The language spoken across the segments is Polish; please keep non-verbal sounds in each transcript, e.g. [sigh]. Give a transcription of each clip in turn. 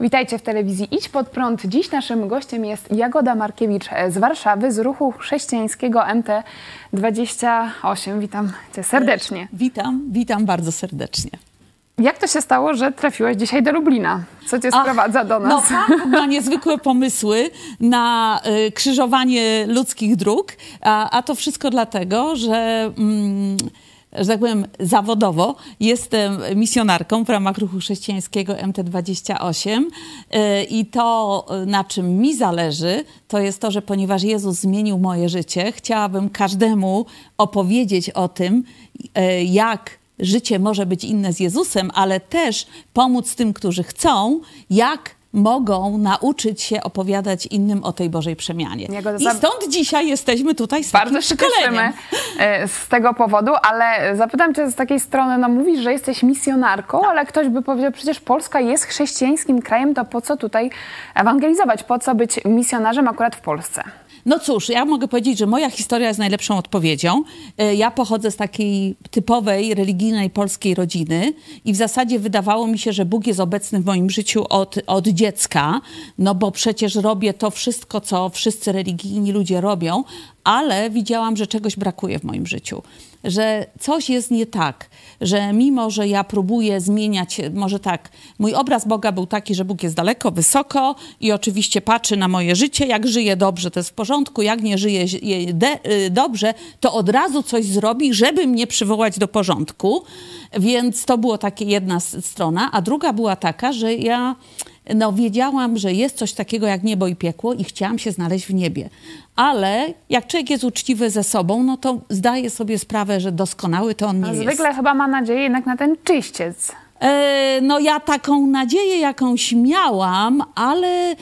Witajcie w telewizji Idź Pod Prąd. Dziś naszym gościem jest Jagoda Markiewicz z Warszawy, z ruchu chrześcijańskiego MT28. Witam Cię serdecznie. Witam, witam bardzo serdecznie. Jak to się stało, że trafiłaś dzisiaj do Lublina? Co Cię sprowadza do nas? No, Pan ma niezwykłe pomysły na y, krzyżowanie ludzkich dróg, a, a, to wszystko dlatego, że... Mm, że tak powiem, zawodowo jestem misjonarką w ramach ruchu chrześcijańskiego MT28 y, i to, na czym mi zależy, to jest to, że ponieważ Jezus zmienił moje życie, chciałabym każdemu opowiedzieć o tym, y, jak życie może być inne z Jezusem, ale też pomóc tym, którzy chcą, jak mogą nauczyć się opowiadać innym o tej Bożej przemianie. I stąd dzisiaj jesteśmy tutaj z Bardzo się cieszymy e, z tego powodu, ale zapytam cię z takiej strony, no mówisz, że jesteś misjonarką, ale ktoś by powiedział, przecież Polska jest chrześcijańskim krajem, to po co tutaj ewangelizować? Po co być misjonarzem akurat w Polsce? No cóż, ja mogę powiedzieć, że moja historia jest najlepszą odpowiedzią. E, ja pochodzę z takiej typowej, religijnej polskiej rodziny i w zasadzie wydawało mi się, że Bóg jest obecny w moim życiu od, od dziecka, no bo przecież robię to wszystko, co wszyscy religijni ludzie robią, ale widziałam, że czegoś brakuje w moim życiu, że coś jest nie tak, że mimo, że ja próbuję zmieniać, może tak, mój obraz Boga był taki, że Bóg jest daleko, wysoko i oczywiście patrzy na moje życie, jak żyję dobrze, to jest w porządku, jak nie żyję y, dobrze, to od razu coś zrobi, żeby mnie przywołać do porządku. Więc to było takie jedna strona, a druga była taka, że ja no, wiedziałam, że jest coś takiego jak niebo i piekło i chciałam się znaleźć w niebie. Ale jak człowiek jest uczciwy ze sobą, no to zdaje sobie sprawę, że doskonały to on nie jest. Zwykle chyba ma nadzieję jednak na ten czyściec. E, no ja taką nadzieję jakąś miałam, ale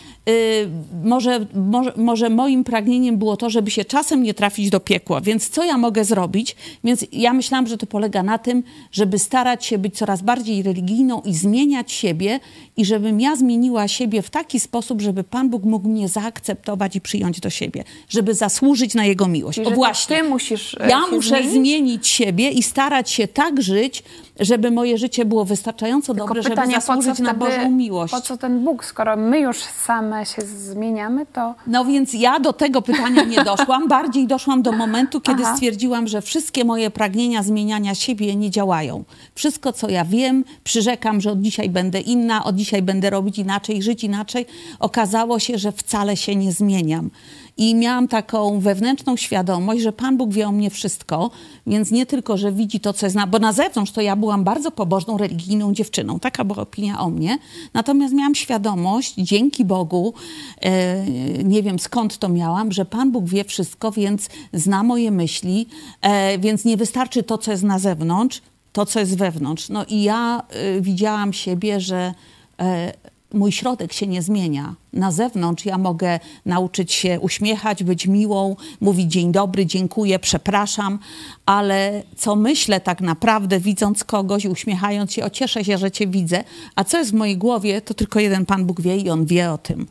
może, może, może moim pragnieniem było to, żeby się czasem nie trafić do piekła. Więc co ja mogę zrobić? Więc ja myślałam, że to polega na tym, żeby starać się być coraz bardziej religijną i zmieniać siebie i żebym ja zmieniła siebie w taki sposób, żeby Pan Bóg mógł mnie zaakceptować i przyjąć do siebie, żeby zasłużyć na Jego miłość. o właśnie. Ty musisz e, ja muszę zmienić? zmienić siebie i starać się tak żyć, żeby moje życie było wystarczająco Tylko dobre, pytanie, żeby zasłużyć na Bożą miłość. Po co ten Bóg, skoro my już same się zmieniamy, to... No więc ja do tego pytania nie doszłam. [laughs] Bardziej doszłam do momentu, kiedy Aha. stwierdziłam, że wszystkie moje pragnienia zmieniania siebie nie działają. Wszystko, co ja wiem, przyrzekam, że od dzisiaj będę inna, od dzisiaj będę robić inaczej, żyć inaczej. Okazało się, że wcale się nie zmieniam. I miałam taką wewnętrzną świadomość, że Pan Bóg wie o mnie wszystko, więc nie tylko, że widzi to, co jest na... Bo na zewnątrz to ja byłam bardzo pobożną, religijną dziewczyną. Taka była opinia o mnie. Natomiast miałam świadomość, dzięki Bogu, e, nie wiem skąd to miałam, że Pan Bóg wie wszystko, więc zna moje myśli, e, więc nie wystarczy to, co jest na zewnątrz, to, co jest wewnątrz. No i ja e, widziałam siebie, że e, mój środek się nie zmienia. Na zewnątrz ja mogę nauczyć się uśmiechać, być miłą, mówić dzień dobry, dziękuję, przepraszam, ale co myślę tak naprawdę, widząc kogoś, uśmiechając się, ocieszę się, że cię widzę, a co jest w mojej głowie, to tylko jeden Pan Bóg wie i On wie o tym.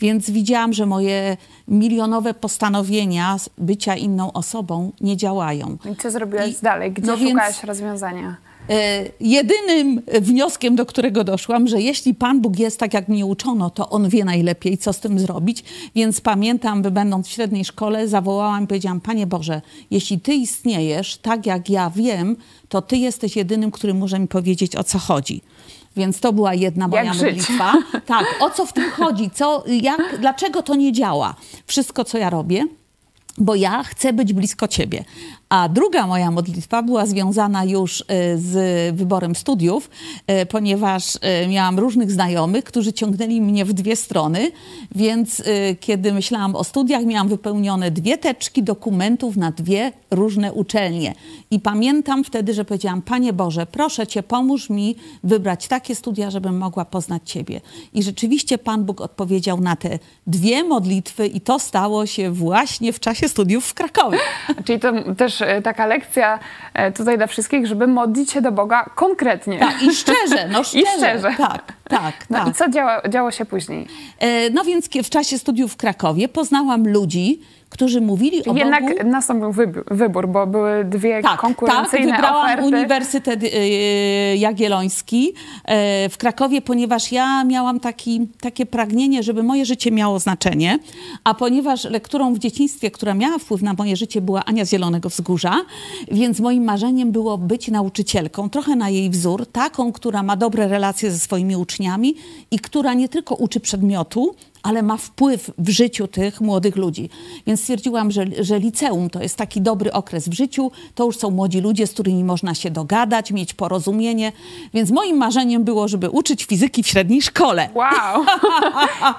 Więc widziałam, że moje milionowe postanowienia bycia inną osobą nie działają. I co zrobiłaś I, dalej? Gdzie no szukałaś więc, rozwiązania? E, jedynym wnioskiem, do którego doszłam, że jeśli Pan Bóg jest tak, jak mnie uczono, to On wie najlepiej, co z tym zrobić. Więc pamiętam, by będąc w średniej szkole, zawołałam i powiedziałam, Panie Boże, jeśli Ty istniejesz tak, jak ja wiem, to Ty jesteś jedynym, który może mi powiedzieć, o co chodzi. Więc to była jedna moja jak modlitwa. Żyć? Tak, o co w tym chodzi? Co, jak, dlaczego to nie działa? Wszystko, co ja robię, bo ja chcę być blisko Ciebie. A druga moja modlitwa była związana już e, z wyborem studiów, e, ponieważ e, miałam różnych znajomych, którzy ciągnęli mnie w dwie strony, więc kiedy myślałam o studiach, miałam wypełnione dwie teczki dokumentów na dwie różne uczelnie. I pamiętam wtedy, że powiedziałam: Panie Boże, proszę Cię, pomóż mi wybrać takie studia, żebym mogła poznać Ciebie. I rzeczywiście Pan Bóg odpowiedział na te dwie modlitwy, i to stało się właśnie w czasie studiów w Krakowie. Czyli to też taka lekcja e, tutaj dla wszystkich, żeby modlić się do Boga konkretnie. Tak, i szczerze, no [laughs] szczerze. I szczerze. Tak, tak, no tak. I co działo, działo się później? E, no więc w czasie studiów w Krakowie poznałam ludzi, którzy mówili o jednak Bogu. nastąpił wybór, bo były dwie Tak, tak, konkurencyjne wybrałam oferty. Uniwersytet y, Jagielloński y, w Krakowie, ponieważ ja miałam taki, takie pragnienie, żeby moje życie miało znaczenie, a ponieważ lekturą w dzieciństwie, która miała wpływ na moje życie była Ania z Zielonego Wzgórza, więc moim marzeniem było być nauczycielką, trochę na jej wzór, taką, która ma dobre relacje ze swoimi uczniami i która nie tylko uczy przedmiotu, ale ma wpływ w życiu tych młodych ludzi. Więc stwierdziłam, że, że liceum to jest taki dobry okres w życiu. To już są młodzi ludzie, z którymi można się dogadać, mieć porozumienie. Więc moim marzeniem było, żeby uczyć fizyki w średniej szkole. Wow!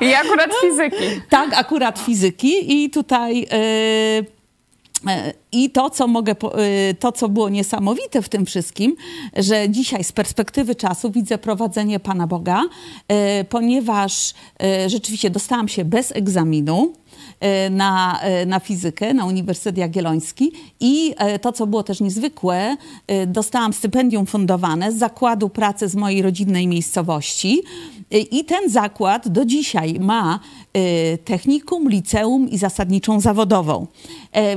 I akurat fizyki. Tak, akurat fizyki. I tutaj. Yy, i to, co mogę, to, co było niesamowite w tym wszystkim, że dzisiaj z perspektywy czasu widzę prowadzenie Pana Boga, ponieważ rzeczywiście dostałam się bez egzaminu na, na fizykę na Uniwersytet Jagielloński i to, co było też niezwykłe, dostałam stypendium fundowane z zakładu pracy z mojej rodzinnej miejscowości. I ten zakład do dzisiaj ma technikum, liceum i zasadniczą zawodową.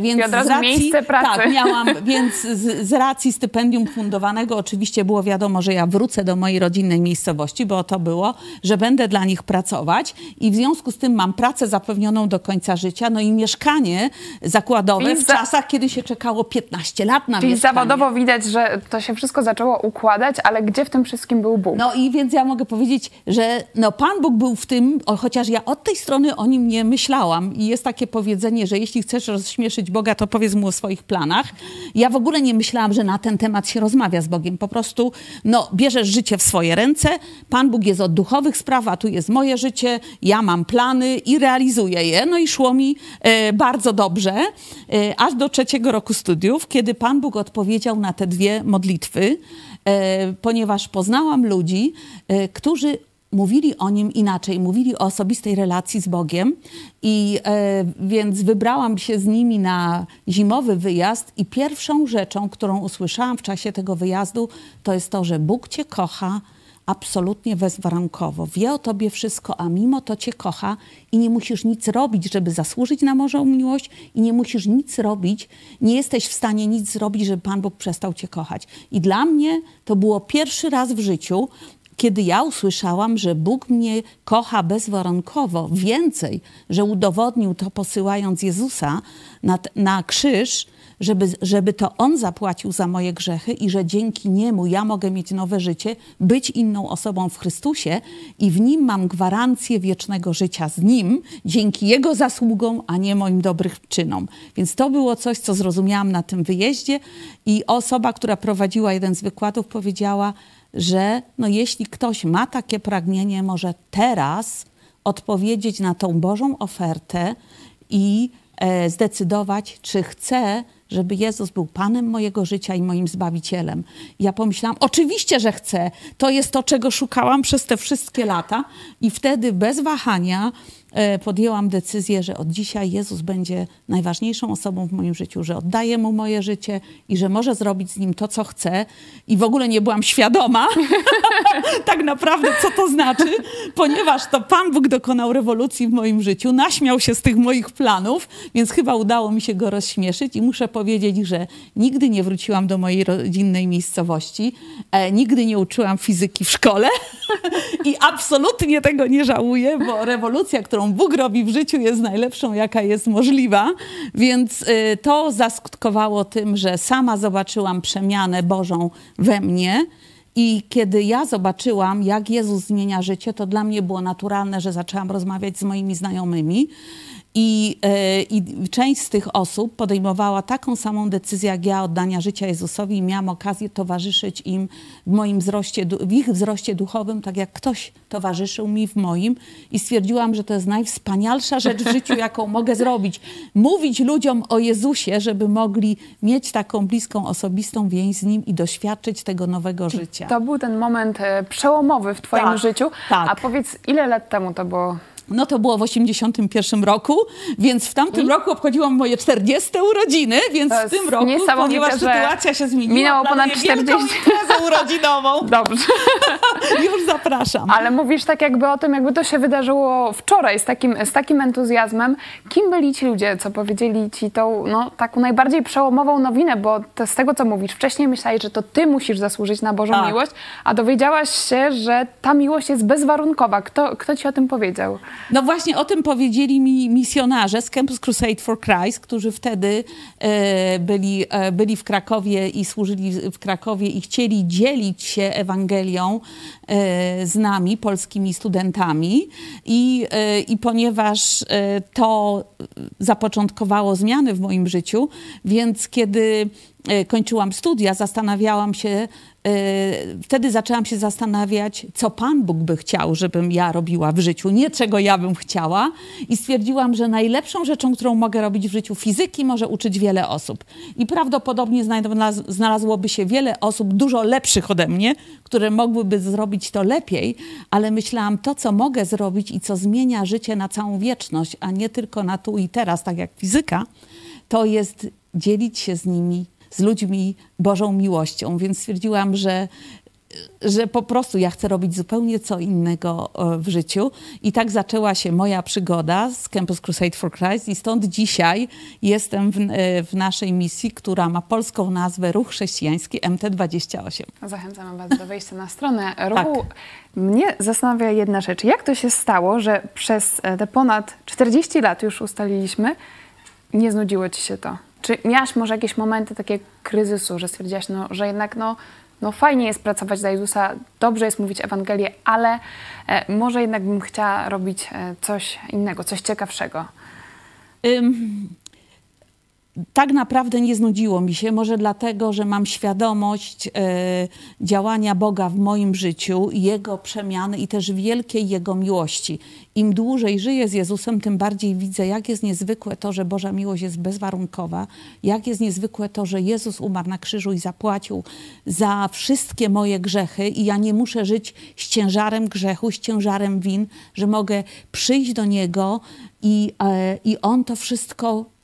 Więc I od razu racji, miejsce pracy. Tak, [laughs] miałam, więc z, z, racji stypendium fundowanego oczywiście było wiadomo, że ja wrócę do mojej rodzinnej miejscowości, bo to było, że będę dla nich pracować i w związku z tym mam pracę zapewnioną do końca życia, no i mieszkanie zakładowe w czasach, kiedy się czekało 15 lat na Czyli mieszkanie. zawodowo widać, że to się wszystko zaczęło układać, ale gdzie w tym wszystkim był Bóg? No i więc ja mogę powiedzieć, że no Pan Bóg był w tym, chociaż ja od tej strony o nim nie myślałam i jest takie powiedzenie, że jeśli chcesz rozśmieszyć Boga, to powiedz mu o swoich planach. Ja w ogóle nie myślałam, że na ten temat się rozmawia z Bogiem. Po prostu no, bierzesz życie w swoje ręce, Pan Bóg jest od duchowych spraw, a tu jest moje życie, ja mam plany i realizuję je. No i szło mi e, bardzo dobrze, e, aż do trzeciego roku studiów, kiedy Pan Bóg odpowiedział na te dwie modlitwy, e, ponieważ poznałam ludzi, którzy mówili o nim inaczej, mówili o osobistej relacji z Bogiem i e, więc wybrałam się z nimi na zimowy wyjazd i pierwszą rzeczą, którą usłyszałam w czasie tego wyjazdu, to jest to, że Bóg cię kocha absolutnie bezwarunkowo. Wie o tobie wszystko, a mimo to cię kocha i nie musisz nic robić, żeby zasłużyć na Bożą miłość i nie musisz nic robić, nie jesteś w stanie nic zrobić, żeby Pan Bóg przestał cię kochać. I dla mnie to było pierwszy raz w życiu, kiedy ja usłyszałam, że Bóg mnie kocha bezwarunkowo, więcej, że udowodnił to posyłając Jezusa na, na krzyż, żeby, żeby to On zapłacił za moje grzechy i że dzięki Niemu ja mogę mieć nowe życie, być inną osobą w Chrystusie i w Nim mam gwarancję wiecznego życia z Nim, dzięki Jego zasługom, a nie moim dobrym czynom. Więc to było coś, co zrozumiałam na tym wyjeździe i osoba, która prowadziła jeden z wykładów powiedziała, że no jeśli ktoś ma takie pragnienie, może teraz odpowiedzieć na tą Bożą ofertę i e, zdecydować, czy chce, żeby Jezus był Panem mojego życia i moim Zbawicielem. Ja pomyślałam, oczywiście, że chcę. To jest to, czego szukałam przez te wszystkie lata. I wtedy bez wahania E, podjęłam decyzję, że od dzisiaj Jezus będzie najważniejszą osobą w moim życiu, że oddaję mu moje życie i że może zrobić z nim to, co chce. I w ogóle nie byłam świadoma [laughs] tak naprawdę, co to znaczy, ponieważ to Pan Bóg dokonał rewolucji w moim życiu, naśmiał się z tych moich planów, więc chyba udało mi się go rozśmieszyć i muszę powiedzieć, że nigdy nie wróciłam do mojej rodzinnej miejscowości, e, nigdy nie uczyłam fizyki w szkole [laughs] i absolutnie tego nie żałuję, bo rewolucja, którą Bóg robi w życiu, jest najlepszą, jaka jest możliwa. Więc y, to zaskutkowało tym, że sama zobaczyłam przemianę Bożą we mnie. I kiedy ja zobaczyłam, jak Jezus zmienia życie, to dla mnie było naturalne, że zaczęłam rozmawiać z moimi znajomymi. I, e, I, część z tych osób podejmowała taką samą decyzję jak ja oddania życia Jezusowi i miałam okazję towarzyszyć im w moim wzroście, w ich wzroście duchowym, tak jak ktoś towarzyszył mi w moim i stwierdziłam, że to jest najwspanialsza rzecz w życiu, jaką mogę zrobić. Mówić ludziom o Jezusie, żeby mogli mieć taką bliską, osobistą więź z Nim i doświadczyć tego nowego życia. To był ten moment e, przełomowy w Twoim tak, życiu. Tak. A powiedz, ile lat temu to było? No to było w 81 roku, więc w tamtym I? roku obchodziłam moje 40 urodziny, więc w tym roku, ponieważ sytuacja się zmieniła, minęło ponad 40 imprezę urodzinową. [laughs] Dobrze. [laughs] Już zapraszam. Ale mówisz tak jakby o tym, jakby to się wydarzyło wczoraj z takim, z takim entuzjazmem. Kim byli ci ludzie, co powiedzieli ci tą no, taką najbardziej przełomową nowinę, bo to z tego, co mówisz, wcześniej myślałeś, że to ty musisz zasłużyć na Bożą tak. miłość, a dowiedziałaś się, że ta miłość jest bezwarunkowa. Kto, kto ci o tym powiedział? No właśnie o tym powiedzieli mi misjonarze z Campus Crusade for Christ, którzy wtedy e, byli, e, byli w Krakowie i służyli w Krakowie i chcieli dzielić się Ewangelią e, z nami, polskimi studentami. I, i ponieważ to zapoczątkowało zmiany w moim życiu, więc kiedy kończyłam studia, zastanawiałam się, Y, wtedy zaczęłam się zastanawiać, co Pan Bóg by chciał, żebym ja robiła w życiu, nie czego ja bym chciała. I stwierdziłam, że najlepszą rzeczą, którą mogę robić w życiu fizyki, może uczyć wiele osób. I prawdopodobnie znalazłoby się wiele osób dużo lepszych ode mnie, które mogłyby zrobić to lepiej, ale myślałam, to co mogę zrobić i co zmienia życie na całą wieczność, a nie tylko na tu i teraz, tak jak fizyka, to jest dzielić się z nimi z ludźmi Bożą miłością, więc stwierdziłam, że że po prostu ja chcę robić zupełnie co innego e, w życiu. I tak zaczęła się moja przygoda z Campus Crusade for Christ i stąd dzisiaj jestem w, e, w naszej misji, która ma polską nazwę Ruch Chrześcijański MT28. Zachęcam Was do wejścia na stronę ruchu. Tak. Mnie zastanawia jedna rzecz. Jak to się stało, że przez e, te ponad 40 lat już ustaliliśmy, nie znudziło Ci się to? Czy miałaś może jakieś momenty takiego kryzysu, że stwierdziłaś, no, że jednak no, no fajnie jest pracować dla Jezusa, dobrze jest mówić Ewangelię, ale e, może jednak bym chciała robić e, coś innego, coś ciekawszego? Tak naprawdę nie znudziło mi się, może dlatego, że mam świadomość e, działania Boga w moim życiu, Jego przemiany i też wielkiej Jego miłości. Im dłużej żyję z Jezusem, tym bardziej widzę, jak jest niezwykłe to, że Boża miłość jest bezwarunkowa, jak jest niezwykłe to, że Jezus umarł na krzyżu i zapłacił za wszystkie moje grzechy i ja nie muszę żyć z ciężarem grzechu, z ciężarem win, że mogę przyjść do Niego i, e, i On to wszystko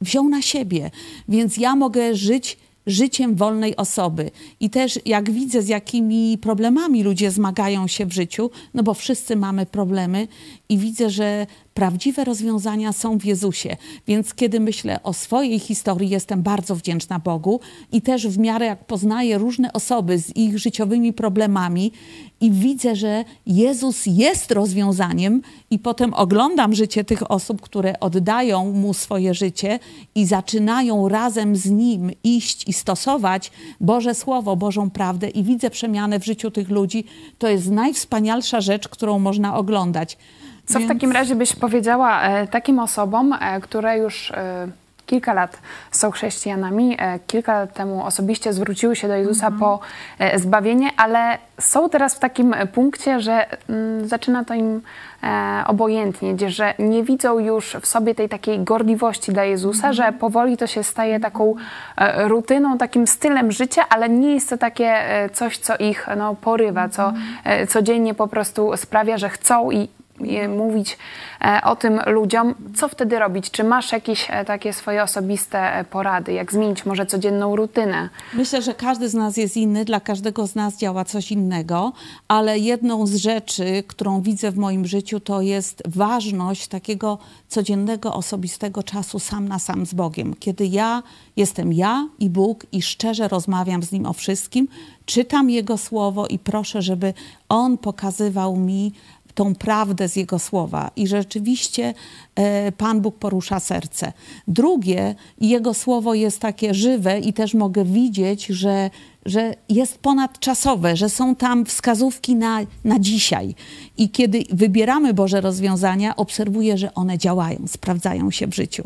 wziął na siebie, więc ja mogę żyć życiem wolnej osoby. I też jak widzę, z jakimi problemami ludzie zmagają się w życiu, no bo wszyscy mamy problemy i widzę, że prawdziwe rozwiązania są w Jezusie. Więc kiedy myślę o swojej historii, jestem bardzo wdzięczna Bogu i też w miarę jak poznaję różne osoby z ich życiowymi problemami i widzę, że Jezus jest rozwiązaniem i potem oglądam życie tych osób, które oddają Mu swoje życie i zaczynają razem z Nim iść i stosować Boże Słowo, Bożą prawdę i widzę przemianę w życiu tych ludzi, to jest najwspanialsza rzecz, którą można oglądać. Co Więc... w takim razie byś powiedziała e, takim osobom, e, które już e, kilka lat są chrześcijanami, kilka lat temu osobiście zwróciły się do Jezusa mhm. po zbawienie, ale są teraz w takim punkcie, że mm, zaczyna to im obojętnieć, że nie widzą już w sobie tej takiej gorliwości dla Jezusa, mhm. że powoli to się staje taką rutyną, takim stylem życia, ale nie jest to takie coś, co ich no, porywa, co mhm. codziennie po prostu sprawia, że chcą i mówić e, o tym ludziom, co wtedy robić? Czy masz jakieś e, takie swoje osobiste e, porady, jak zmienić może codzienną rutynę? Myślę, że każdy z nas jest inny, dla każdego z nas działa coś innego, ale jedną z rzeczy, którą widzę w moim życiu, to jest ważność takiego codziennego, osobistego czasu sam na sam z Bogiem. Kiedy ja jestem ja i Bóg i szczerze rozmawiam z Nim o wszystkim, czytam Jego słowo i proszę, żeby On pokazywał mi, tą prawdę z Jego słowa i rzeczywiście e, Pan Bóg porusza serce. Drugie, Jego słowo jest takie żywe i też mogę widzieć, że, że jest ponadczasowe, że są tam wskazówki na, na dzisiaj. I kiedy wybieramy Boże rozwiązania, obserwuję, że one działają, sprawdzają się w życiu.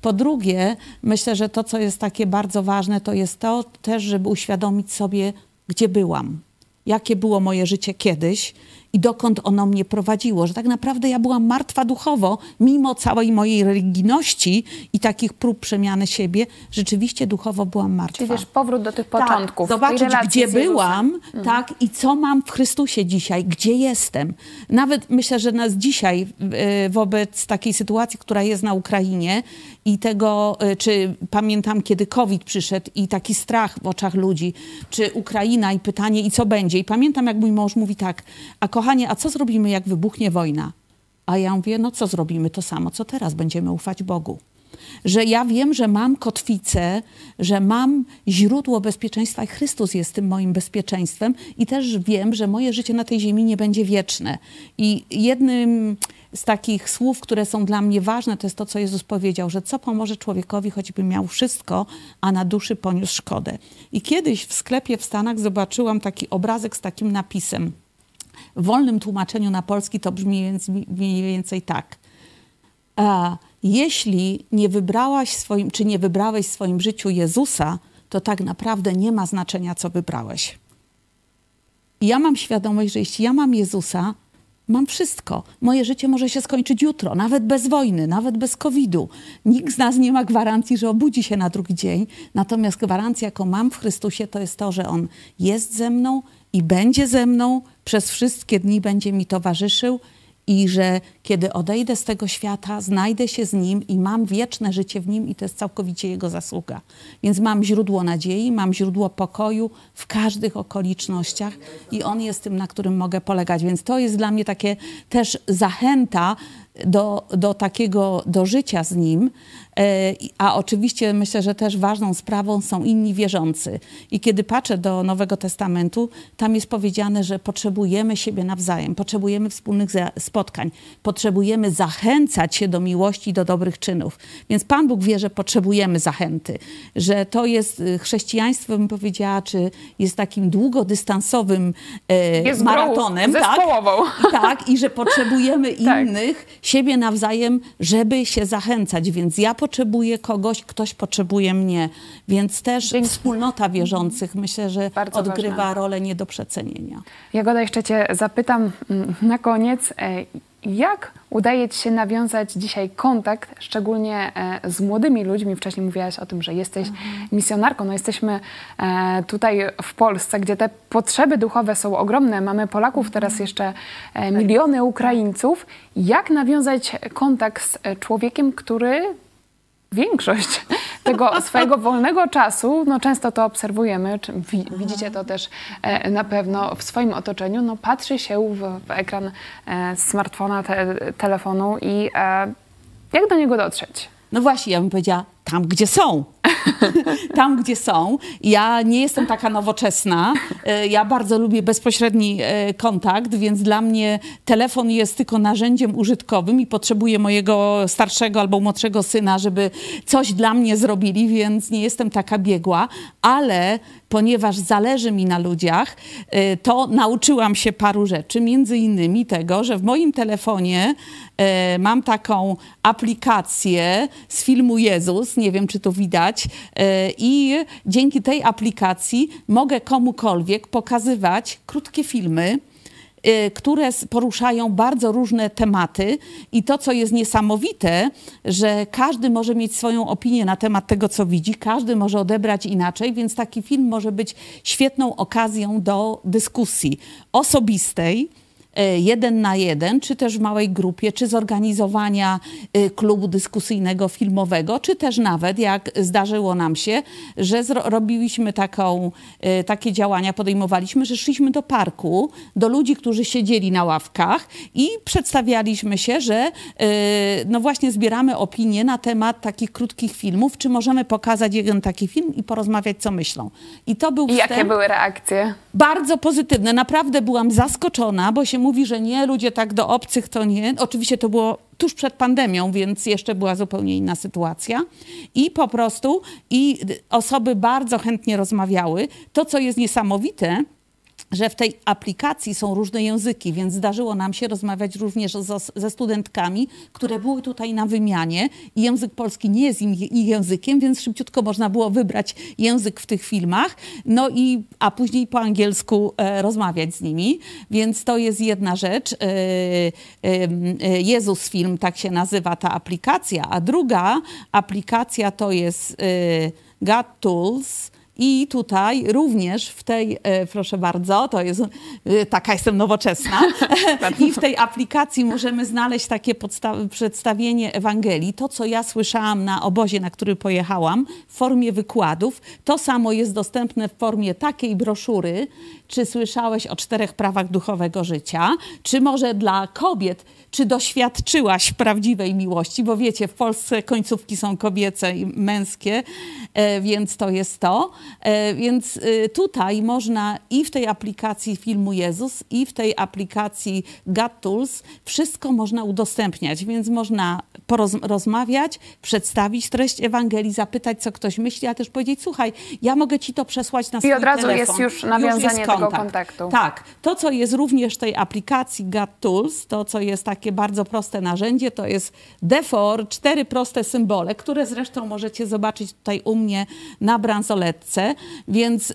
Po drugie, myślę, że to, co jest takie bardzo ważne, to jest to też, żeby uświadomić sobie, gdzie byłam, jakie było moje życie kiedyś i dokąd ono mnie prowadziło, że tak naprawdę ja byłam martwa duchowo, mimo całej mojej religijności i takich prób przemiany siebie, rzeczywiście duchowo byłam martwa. Czyli wiesz, powrót do tych początków. Tak, zobaczyć, gdzie byłam, Mhm. tak, i co mam w Chrystusie dzisiaj, gdzie jestem. Nawet myślę, że nas dzisiaj e, wobec takiej sytuacji, która jest na Ukrainie i tego, e, czy pamiętam, kiedy COVID przyszedł i taki strach w oczach ludzi, czy Ukraina i pytanie, i co będzie. I pamiętam, jak mój mąż mówi tak, a kochanie, a co zrobimy, jak wybuchnie wojna? A ja mówię, no co zrobimy? To samo, co teraz, będziemy ufać Bogu że ja wiem, że mam kotwicę, że mam źródło bezpieczeństwa i Chrystus jest tym moim bezpieczeństwem i też wiem, że moje życie na tej ziemi nie będzie wieczne. I jednym z takich słów, które są dla mnie ważne, to jest to, co Jezus powiedział, że co pomoże człowiekowi, choćby miał wszystko, a na duszy poniósł szkodę. I kiedyś w sklepie w Stanach zobaczyłam taki obrazek z takim napisem. W wolnym tłumaczeniu na polski to brzmi mniej więcej tak. A jeśli nie wybrałaś swoim, czy nie wybrałeś w swoim życiu Jezusa, to tak naprawdę nie ma znaczenia, co wybrałeś. Ja mam świadomość, że jeśli ja mam Jezusa, mam wszystko. Moje życie może się skończyć jutro, nawet bez wojny, nawet bez COVID-u. Nikt z nas nie ma gwarancji, że obudzi się na drugi dzień. Natomiast gwarancja, jaką mam w Chrystusie, to jest to, że On jest ze mną i będzie ze mną, przez wszystkie dni będzie mi towarzyszył i że kiedy odejdę z tego świata, znajdę się z Nim i mam wieczne życie w Nim i to jest całkowicie Jego zasługa. Więc mam źródło nadziei, mam źródło pokoju w każdych okolicznościach i On jest tym, na którym mogę polegać. Więc to jest dla mnie takie też zachęta do, do takiego, do życia z Nim. E, i- A oczywiście myślę, że też ważną sprawą są inni wierzący. I kiedy patrzę do Nowego Testamentu, tam jest powiedziane, że potrzebujemy siebie nawzajem, potrzebujemy wspólnych spotkań, potrzebujemy zachęcać się do miłości i do dobrych czynów. Więc Pan Bóg wie, że potrzebujemy zachęty, że to jest y, chrześcijaństwo, bym powiedziała, czy jest takim długodystansowym e, Jest maratonem. Tak, [laughs] tak, i że potrzebujemy Tak. innych, siebie nawzajem, żeby się zachęcać. Więc ja potrzebuję kogoś, ktoś potrzebuje mnie. Więc też wspólnota wierzących myślę, że Bardzo odgrywa ważne. rolę nie do przecenienia. Jagoda, jeszcze Cię zapytam mm, na koniec, e, jak udaje Ci się nawiązać dzisiaj kontakt, szczególnie e, z młodymi ludźmi? Wcześniej mówiłaś o tym, że jesteś misjonarką. No jesteśmy e, tutaj w Polsce, gdzie te potrzeby duchowe są ogromne. Mamy Polaków, teraz jeszcze e, miliony Ukraińców. Jak nawiązać kontakt z człowiekiem, który większość [laughs] tego swojego wolnego czasu, no często to obserwujemy, wi- widzicie to też e, na pewno w swoim otoczeniu, no patrzy się w, w ekran e, smartfona, te, telefonu i e, jak do niego dotrzeć? No właśnie, ja bym powiedziała, tam gdzie są. [laughs] tam gdzie są. Ja nie jestem taka nowoczesna. E, Ja bardzo lubię bezpośredni e, kontakt, więc dla mnie telefon jest tylko narzędziem użytkowym i potrzebuję mojego starszego albo młodszego syna, żeby coś dla mnie zrobili, więc nie jestem taka biegła, ale ponieważ zależy mi na ludziach, e, to nauczyłam się paru rzeczy, między innymi tego, że w moim telefonie mam taką aplikację z filmu Jezus, nie wiem czy to widać, e, i dzięki tej aplikacji mogę komukolwiek pokazywać krótkie filmy, y, które poruszają bardzo różne tematy. I to, co jest niesamowite, że każdy może mieć swoją opinię na temat tego, co widzi, każdy może odebrać inaczej, więc taki film może być świetną okazją do dyskusji osobistej, e, jeden na jeden, czy też w małej grupie, czy zorganizowania e, klubu dyskusyjnego filmowego, czy też nawet, jak zdarzyło nam się, że robiliśmy taką, e, takie działania, podejmowaliśmy, że szliśmy do parku, do ludzi, którzy siedzieli na ławkach i przedstawialiśmy się, że e, no właśnie zbieramy opinie na temat takich krótkich filmów, czy możemy pokazać jeden taki film i porozmawiać, co myślą. I to był I jakie były reakcje? bardzo pozytywne. Naprawdę byłam zaskoczona, bo się mówi, że nie, ludzie tak do obcych to nie. Oczywiście to było tuż przed pandemią, więc jeszcze była zupełnie inna sytuacja. I po prostu i osoby bardzo chętnie rozmawiały. To, co jest niesamowite, że w tej aplikacji są różne języki, więc zdarzyło nam się rozmawiać również ze studentkami, które były tutaj na wymianie. I język polski nie jest ich językiem, więc szybciutko można było wybrać język w tych filmach, no i a później po angielsku e, rozmawiać z nimi, więc to jest jedna rzecz. E, e, Jezus Film, tak się nazywa ta aplikacja, a druga aplikacja to jest e, God Tools, i tutaj również w tej, e, proszę bardzo, to jest, e, taka jestem nowoczesna, [laughs] i w tej aplikacji możemy znaleźć takie przedstawienie Ewangelii. To, co ja słyszałam na obozie, na który pojechałam, w formie wykładów, to samo jest dostępne w formie takiej broszury. Czy słyszałeś o czterech prawach duchowego życia? Czy może dla kobiet czy doświadczyłaś prawdziwej miłości, bo wiecie, w Polsce końcówki są kobiece i męskie, e, więc to jest to. E, więc e, tutaj można i w tej aplikacji filmu Jezus, i w tej aplikacji God Tools wszystko można udostępniać, więc można porozmawiać, przedstawić treść Ewangelii, zapytać, co ktoś myśli, a też powiedzieć, słuchaj, ja mogę ci to przesłać na swój I od razu telefon. jest już nawiązanie już jest tego kontaktu. Tak. To, co jest również w tej aplikacji God Tools, to, co jest tak takie bardzo proste narzędzie, to jest defor, cztery proste symbole, które zresztą możecie zobaczyć tutaj u mnie na bransoletce, więc y,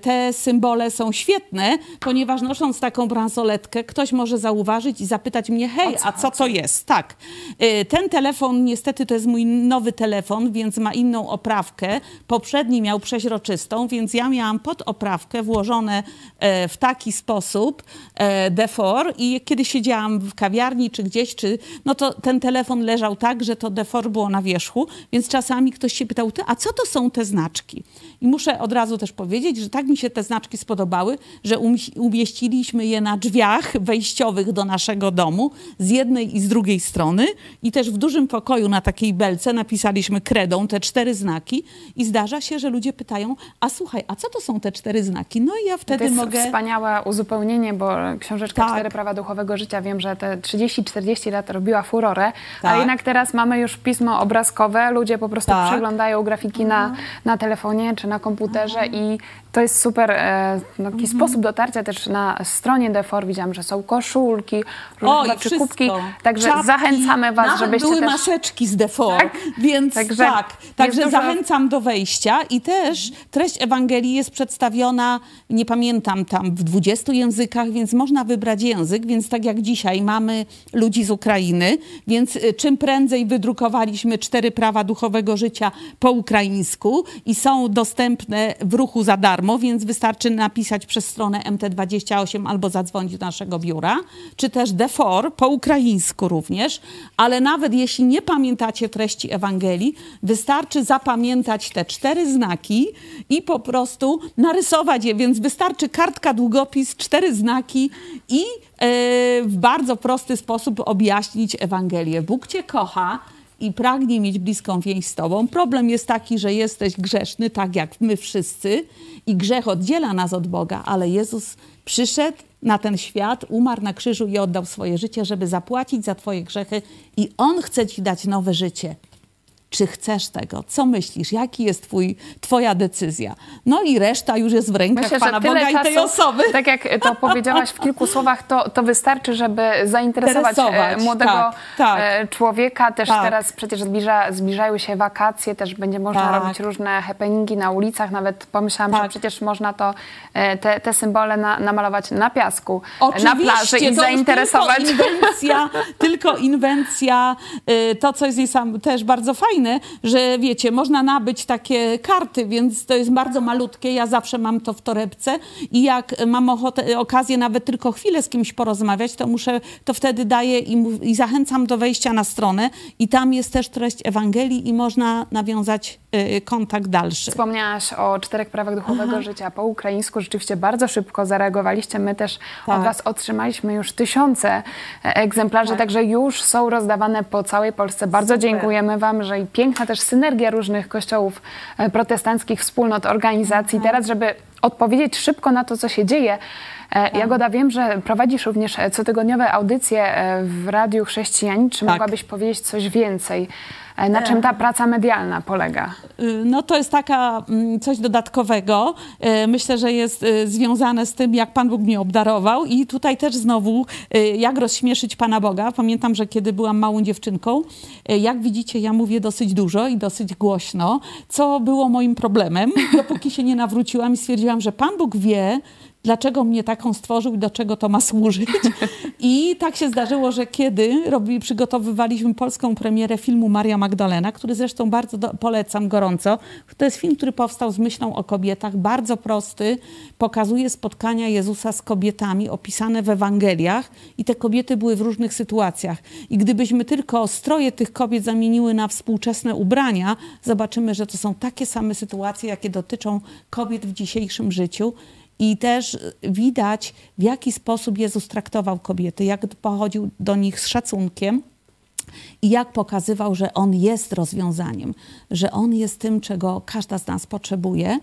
te symbole są świetne, ponieważ nosząc taką bransoletkę, ktoś może zauważyć i zapytać mnie, hej, a co to jest? Tak. Y, ten telefon, niestety to jest mój nowy telefon, więc ma inną oprawkę. Poprzedni miał przeźroczystą, więc ja miałam pod oprawkę włożone e, w taki sposób e, defor i kiedy siedziałam w kawiarni, kawiarni czy gdzieś, czy, no to ten telefon leżał tak, że to defor było na wierzchu, więc czasami ktoś się pytał, a co to są te znaczki? I muszę od razu też powiedzieć, że tak mi się te znaczki spodobały, że umieściliśmy je na drzwiach wejściowych do naszego domu z jednej i z drugiej strony i też w dużym pokoju na takiej belce napisaliśmy kredą te cztery znaki i zdarza się, że ludzie pytają, a słuchaj, a co to są te cztery znaki? No i ja wtedy to jest mogę... wspaniałe uzupełnienie, bo książeczka tak. Cztery Prawa Duchowego Życia, wiem, że te 30-40 lat robiła furorę, tak. a jednak teraz mamy już pismo obrazkowe, ludzie po prostu tak. przeglądają grafiki na, mhm. na telefonie czy na komputerze i to jest super e, no, taki mhm. sposób dotarcia też na stronie Defor. Widziałam, że są koszulki, różne czy kubki. Także Czapki, zachęcamy Was, nawet żebyście były też... maseczki z Defor, tak? więc także, tak. Także dużo... zachęcam do wejścia i też treść Ewangelii jest przedstawiona, nie pamiętam, tam w 20 językach, więc można wybrać język, więc tak jak dzisiaj mamy ludzi z Ukrainy, więc y, czym prędzej wydrukowaliśmy cztery prawa duchowego życia po ukraińsku i są dostępne w ruchu za darmo, więc wystarczy napisać przez stronę MT28 albo zadzwonić do naszego biura, czy też DEFOR po ukraińsku również, ale nawet jeśli nie pamiętacie treści Ewangelii, wystarczy zapamiętać te cztery znaki i po prostu narysować je, więc wystarczy kartka, długopis, cztery znaki i E, w bardzo prosty sposób objaśnić Ewangelię. Bóg Cię kocha i pragnie mieć bliską więź z Tobą. Problem jest taki, że jesteś grzeszny, tak jak my wszyscy, i grzech oddziela nas od Boga, ale Jezus przyszedł na ten świat, umarł na krzyżu i oddał swoje życie, żeby zapłacić za Twoje grzechy, i On chce Ci dać nowe życie czy chcesz tego, co myślisz, jaki jest twój, twoja decyzja. No i reszta już jest w rękach Myślę, Pana Boga czasu, i tej osoby. Tak jak to powiedziałaś w kilku słowach, to, to wystarczy, żeby zainteresować e, młodego tak, tak, e, człowieka. Też tak. teraz przecież zbliża, zbliżają się wakacje, też będzie można tak. robić różne happeningi na ulicach. Nawet pomyślałam, że tak. przecież można to, e, te, te symbole na, namalować na piasku, Oczywiście, na plaży i zainteresować. Tylko inwencja, tylko inwencja, to co jest też bardzo fajne, fajne, że wiecie, można nabyć takie karty, więc to jest bardzo malutkie. Ja zawsze mam to w torebce i jak mam ochotę, okazję nawet tylko chwilę z kimś porozmawiać, to muszę, to wtedy daję i, i zachęcam do wejścia na stronę i tam jest też treść Ewangelii i można nawiązać kontakt dalszy. Wspomniałaś o czterech prawach duchowego Aha. życia po ukraińsku. Rzeczywiście bardzo szybko zareagowaliście. My też tak. od Was otrzymaliśmy już tysiące e, egzemplarzy, tak. także już są rozdawane po całej Polsce. Bardzo Super. dziękujemy Wam, że i piękna też synergia różnych kościołów e, protestanckich, wspólnot, organizacji. Mhm. Teraz, żeby odpowiedzieć szybko na to, co się dzieje. Tak. Jagoda, wiem, że prowadzisz również cotygodniowe audycje w Radiu Chrześcijanin. Czy tak. mogłabyś powiedzieć coś więcej? E, na czym ta praca medialna polega? Y, no to jest taka mm, coś dodatkowego. E, myślę, że jest y, związane z tym, jak Pan Bóg mnie obdarował i tutaj też znowu, y, jak rozśmieszyć Pana Boga. Pamiętam, że kiedy byłam małą dziewczynką, jak widzicie, ja mówię dosyć dużo i dosyć głośno, co było moim problemem, dopóki się nie nawróciłam i stwierdziłam, że Pan Bóg wie, dlaczego mnie taką stworzył i do czego to ma służyć. I tak się zdarzyło, że kiedy przygotowywaliśmy polską premierę filmu Maria Magdalena, który zresztą bardzo do, polecam gorąco. To jest film, który powstał z myślą o kobietach, bardzo prosty, pokazuje spotkania Jezusa z kobietami opisane w Ewangeliach i te kobiety były w różnych sytuacjach. I gdybyśmy tylko stroje tych kobiet zamieniły na współczesne ubrania, zobaczymy, że to są takie same sytuacje, jakie dotyczą kobiet w dzisiejszym życiu. I też widać, w jaki sposób Jezus traktował kobiety, jak pochodził do nich z szacunkiem i jak pokazywał, że On jest rozwiązaniem, że On jest tym, czego każda z nas potrzebuje.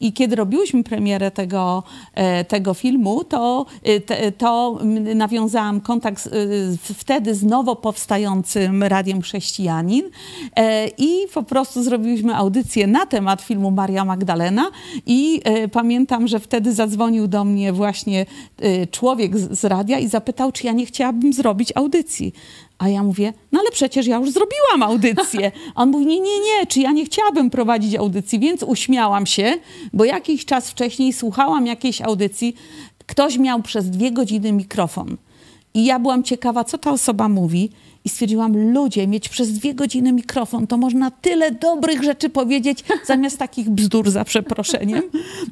I kiedy robiłyśmy premierę tego, e, tego filmu, to, e, to nawiązałam kontakt z, wtedy z nowo powstającym Radiem Chrześcijanin e, i po prostu zrobiliśmy audycję na temat filmu Maria Magdalena i pamiętam, że wtedy zadzwonił do mnie właśnie człowiek z radia i zapytał, czy ja nie chciałabym zrobić audycji. A ja mówię, no ale przecież ja już zrobiłam audycję. On mówi, nie, nie, nie, czy ja nie chciałabym prowadzić audycji, więc uśmiałam się, bo jakiś czas wcześniej słuchałam jakiejś audycji, ktoś miał przez dwie godziny mikrofon. I ja byłam ciekawa, co ta osoba mówi i stwierdziłam, ludzie, mieć przez dwie godziny mikrofon, to można tyle dobrych rzeczy powiedzieć, [laughs] zamiast takich bzdur za przeproszeniem.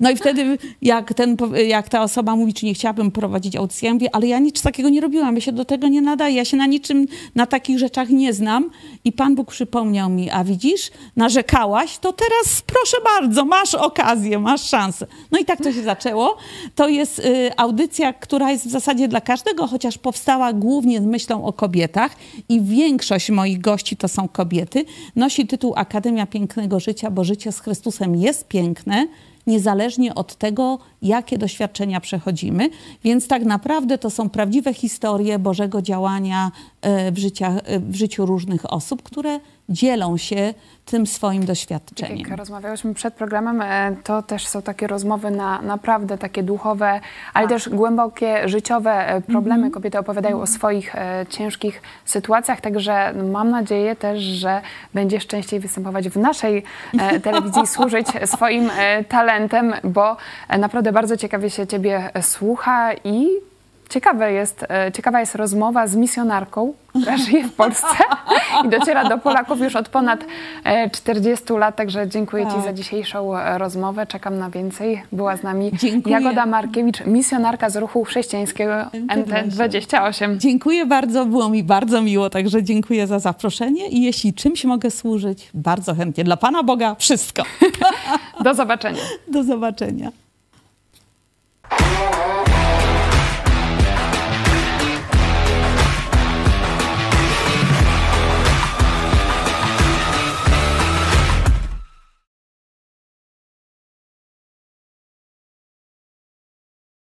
No i wtedy, jak, ten, jak ta osoba mówi, czy nie chciałabym prowadzić audycji, ja mówię, ale ja nic takiego nie robiłam, ja się do tego nie nadaję, ja się na niczym, na takich rzeczach nie znam. I Pan Bóg przypomniał mi, a widzisz, narzekałaś, to teraz proszę bardzo, masz okazję, masz szansę. No i tak to się zaczęło. To jest y, audycja, która jest w zasadzie dla każdego, chociaż powstała głównie z myślą o kobietach i większość moich gości to są kobiety, nosi tytuł Akademia Pięknego Życia, bo życie z Chrystusem jest piękne, niezależnie od tego, jakie doświadczenia przechodzimy. Więc tak naprawdę to są prawdziwe historie Bożego działania e, w, życia, e, w życiu różnych osób, które dzielą się tym swoim doświadczeniem. Jak rozmawiałyśmy przed programem, e, to też są takie rozmowy na naprawdę takie duchowe, ale tak. też głębokie, życiowe problemy. Mm -hmm. Kobiety opowiadają mm -hmm. o swoich e, ciężkich sytuacjach, także mam nadzieję też, że będziesz częściej występować w naszej e, telewizji, [laughs] służyć swoim e, talentem, bo e, naprawdę bardzo ciekawie się Ciebie słucha i Ciekawe jest, e, ciekawa jest rozmowa z misjonarką, która [laughs] żyje w Polsce i dociera do Polaków już od ponad 40 e, lat. Także dziękuję tak. Ci za dzisiejszą e, rozmowę. Czekam na więcej. Była z nami dziękuję. Jagoda Markiewicz, misjonarka z ruchu chrześcijańskiego MT28. Dziękuję bardzo, było mi bardzo miło, także dziękuję za zaproszenie i jeśli czymś mogę służyć, bardzo chętnie. Dla Pana Boga wszystko. [laughs] Do zobaczenia. Do zobaczenia.